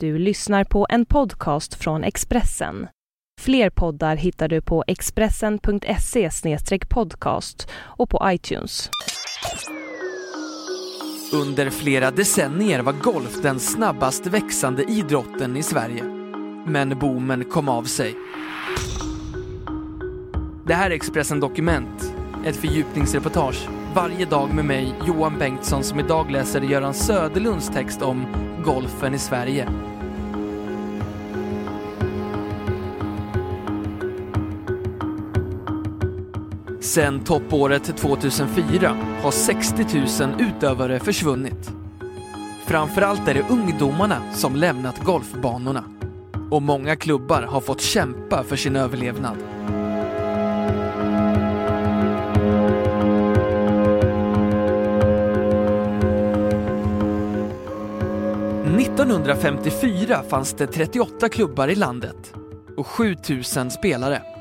Du lyssnar på en podcast från Expressen. Fler poddar hittar du på expressen.se podcast och på iTunes. Under flera decennier var golf den snabbast växande idrotten i Sverige. Men boomen kom av sig. Det här är Expressen Dokument, ett fördjupningsreportage varje dag med mig, Johan Bengtsson, som idag läser Göran Söderlunds text om golfen i Sverige. Sen toppåret 2004 har 60 000 utövare försvunnit. Framförallt är det ungdomarna som lämnat golfbanorna. Och många klubbar har fått kämpa för sin överlevnad. 1954 fanns det 38 klubbar i landet och 7000 spelare.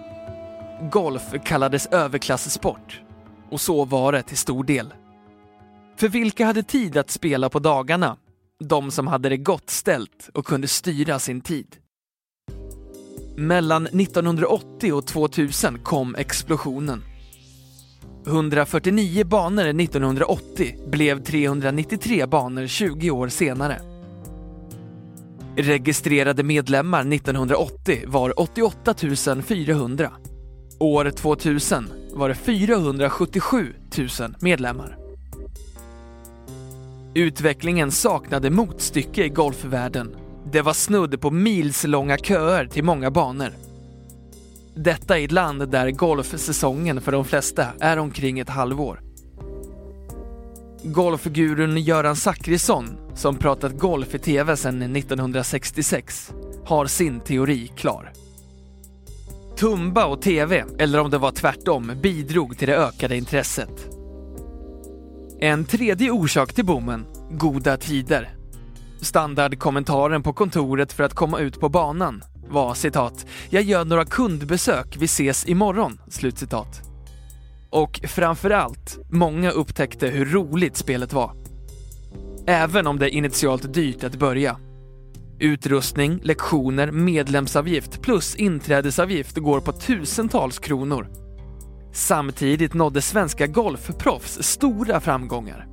Golf kallades överklassport och så var det till stor del. För vilka hade tid att spela på dagarna? De som hade det gott ställt och kunde styra sin tid. Mellan 1980 och 2000 kom explosionen. 149 banor 1980 blev 393 banor 20 år senare. Registrerade medlemmar 1980 var 88 400. År 2000 var det 477 000 medlemmar. Utvecklingen saknade motstycke i golfvärlden. Det var snudd på milslånga köer till många banor. Detta i ett land där golfsäsongen för de flesta är omkring ett halvår. Golfgurun Göran Zachrisson, som pratat golf i TV sedan 1966, har sin teori klar. Tumba och TV, eller om det var tvärtom, bidrog till det ökade intresset. En tredje orsak till boomen, goda tider. Standardkommentaren på kontoret för att komma ut på banan var citat “Jag gör några kundbesök, vi ses imorgon”. Slutcitat. Och framförallt, många upptäckte hur roligt spelet var. Även om det är initialt dyrt att börja. Utrustning, lektioner, medlemsavgift plus inträdesavgift går på tusentals kronor. Samtidigt nådde svenska golfproffs stora framgångar.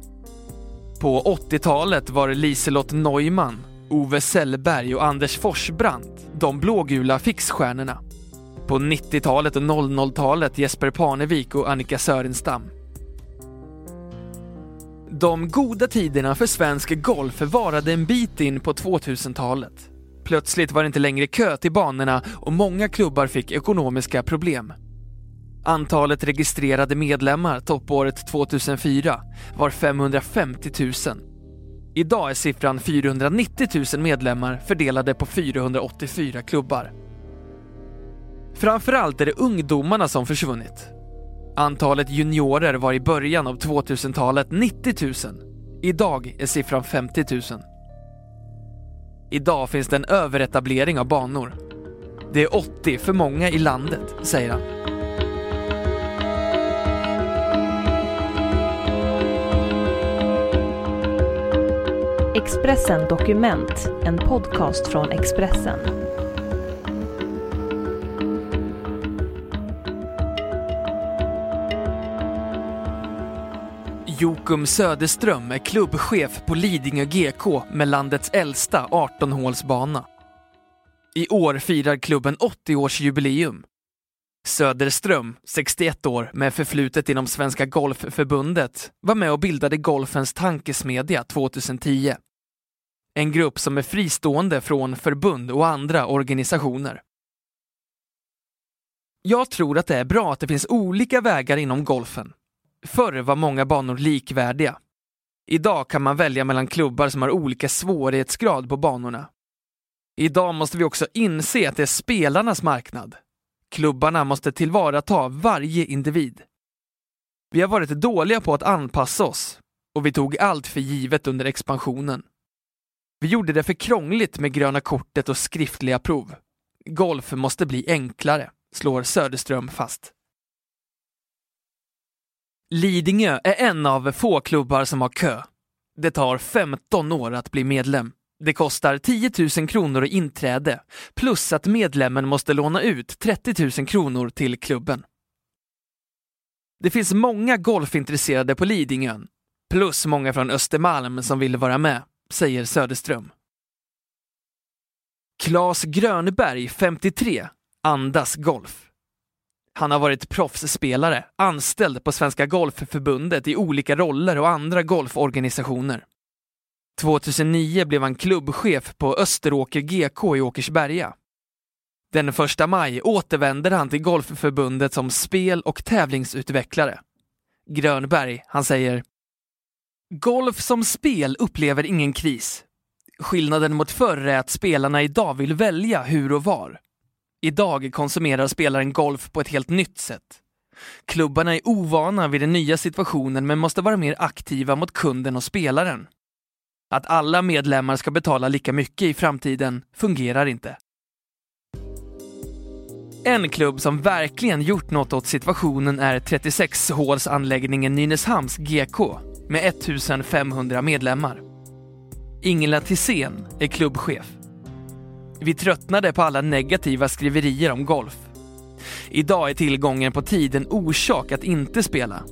På 80-talet var Liselott Neumann, Ove Sellberg och Anders Forsbrandt de blågula fixstjärnorna. På 90-talet och 00-talet Jesper Parnevik och Annika Sörenstam. De goda tiderna för svensk golf varade en bit in på 2000-talet. Plötsligt var det inte längre kö till banorna och många klubbar fick ekonomiska problem. Antalet registrerade medlemmar toppåret 2004 var 550 000. Idag är siffran 490 000 medlemmar fördelade på 484 klubbar. Framförallt är det ungdomarna som försvunnit. Antalet juniorer var i början av 2000-talet 90 000. Idag är siffran 50 000. Idag finns det en överetablering av banor. Det är 80 för många i landet, säger han. Expressen Dokument, en podcast från Expressen. Jokum Söderström är klubbchef på Lidingö GK med landets äldsta 18-hålsbana. I år firar klubben 80-årsjubileum. Söderström, 61 år, med förflutet inom Svenska Golfförbundet, var med och bildade golfens tankesmedja 2010. En grupp som är fristående från förbund och andra organisationer. Jag tror att det är bra att det finns olika vägar inom golfen. Förr var många banor likvärdiga. Idag kan man välja mellan klubbar som har olika svårighetsgrad på banorna. Idag måste vi också inse att det är spelarnas marknad. Klubbarna måste tillvarata varje individ. Vi har varit dåliga på att anpassa oss och vi tog allt för givet under expansionen. Vi gjorde det för krångligt med gröna kortet och skriftliga prov. Golf måste bli enklare, slår Söderström fast. Lidingö är en av få klubbar som har kö. Det tar 15 år att bli medlem. Det kostar 10 000 kronor i inträde plus att medlemmen måste låna ut 30 000 kronor till klubben. Det finns många golfintresserade på Lidingön, plus många från Östermalm som vill vara med, säger Söderström. Klas Grönberg, 53, andas golf. Han har varit proffsspelare, anställd på Svenska Golfförbundet i olika roller och andra golforganisationer. 2009 blev han klubbchef på Österåker GK i Åkersberga. Den 1 maj återvänder han till Golfförbundet som spel och tävlingsutvecklare. Grönberg, han säger Golf som spel upplever ingen kris. Skillnaden mot förr är att spelarna idag vill välja hur och var. Idag konsumerar spelaren golf på ett helt nytt sätt. Klubbarna är ovana vid den nya situationen men måste vara mer aktiva mot kunden och spelaren. Att alla medlemmar ska betala lika mycket i framtiden fungerar inte. En klubb som verkligen gjort något åt situationen är 36-hålsanläggningen Nynäshamns GK med 1500 medlemmar. Ingela Tisén är klubbchef. Vi tröttnade på alla negativa skriverier om golf. Idag är tillgången på tid en orsak att inte spela.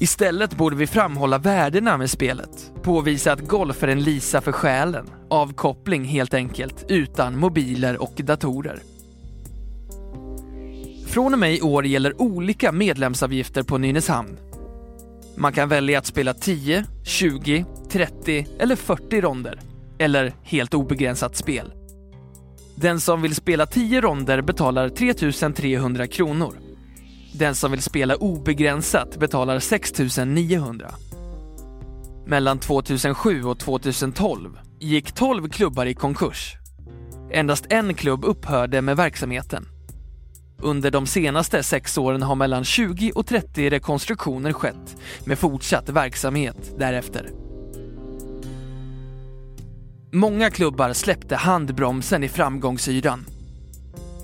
Istället borde vi framhålla värdena med spelet, påvisa att golf är en lisa för själen, avkoppling helt enkelt, utan mobiler och datorer. Från och med i år gäller olika medlemsavgifter på Nynäshamn. Man kan välja att spela 10, 20, 30 eller 40 ronder, eller helt obegränsat spel. Den som vill spela 10 ronder betalar 3 300 kronor den som vill spela obegränsat betalar 6 900. Mellan 2007 och 2012 gick 12 klubbar i konkurs. Endast en klubb upphörde med verksamheten. Under de senaste sex åren har mellan 20 och 30 rekonstruktioner skett med fortsatt verksamhet därefter. Många klubbar släppte handbromsen i framgångsyran.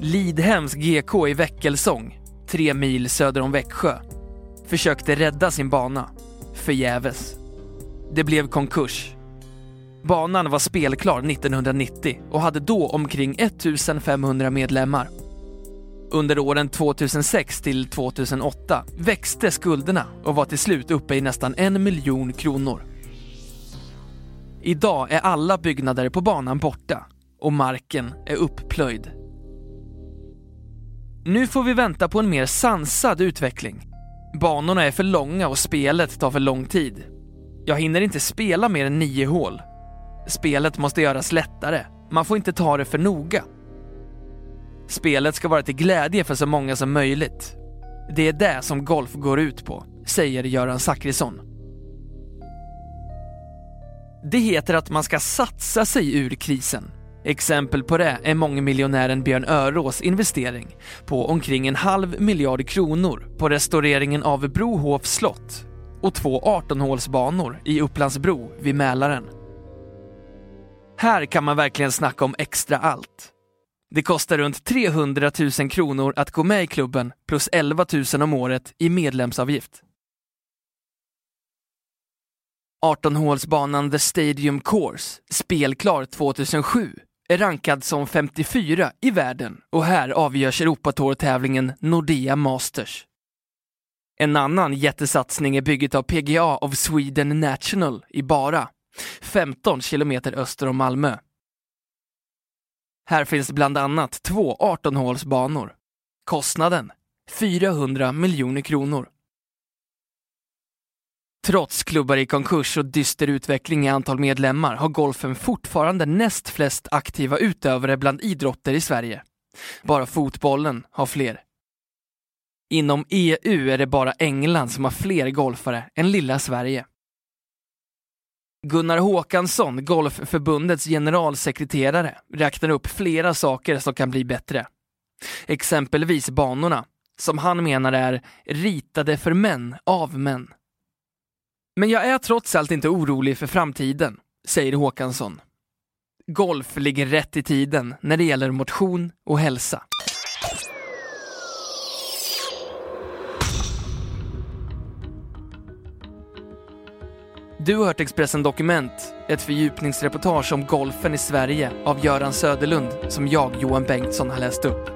Lidhems GK i Väckelsång tre mil söder om Växjö, försökte rädda sin bana. Förgäves. Det blev konkurs. Banan var spelklar 1990 och hade då omkring 1500 medlemmar. Under åren 2006 till 2008 växte skulderna och var till slut uppe i nästan en miljon kronor. Idag är alla byggnader på banan borta och marken är uppplöjd. Nu får vi vänta på en mer sansad utveckling. Banorna är för långa och spelet tar för lång tid. Jag hinner inte spela mer än nio hål. Spelet måste göras lättare. Man får inte ta det för noga. Spelet ska vara till glädje för så många som möjligt. Det är det som golf går ut på, säger Göran Zachrisson. Det heter att man ska satsa sig ur krisen. Exempel på det är mångmiljonären Björn Örås investering på omkring en halv miljard kronor på restaureringen av Brohofs slott och två 18-hålsbanor i Upplandsbro vid Mälaren. Här kan man verkligen snacka om extra allt. Det kostar runt 300 000 kronor att gå med i klubben plus 11 000 om året i medlemsavgift. 18-hålsbanan The Stadium Course, spelklar 2007, är rankad som 54 i världen och här avgörs Europatour-tävlingen Nordea Masters. En annan jättesatsning är bygget av PGA of Sweden National i Bara, 15 kilometer öster om Malmö. Här finns bland annat två 18-hålsbanor. Kostnaden 400 miljoner kronor. Trots klubbar i konkurs och dyster utveckling i antal medlemmar har golfen fortfarande näst flest aktiva utövare bland idrotter i Sverige. Bara fotbollen har fler. Inom EU är det bara England som har fler golfare än lilla Sverige. Gunnar Håkansson, Golfförbundets generalsekreterare, räknar upp flera saker som kan bli bättre. Exempelvis banorna, som han menar är ritade för män av män. Men jag är trots allt inte orolig för framtiden, säger Håkansson. Golf ligger rätt i tiden när det gäller motion och hälsa. Du har hört Expressen Dokument, ett fördjupningsreportage om golfen i Sverige av Göran Söderlund som jag, Johan Bengtsson, har läst upp.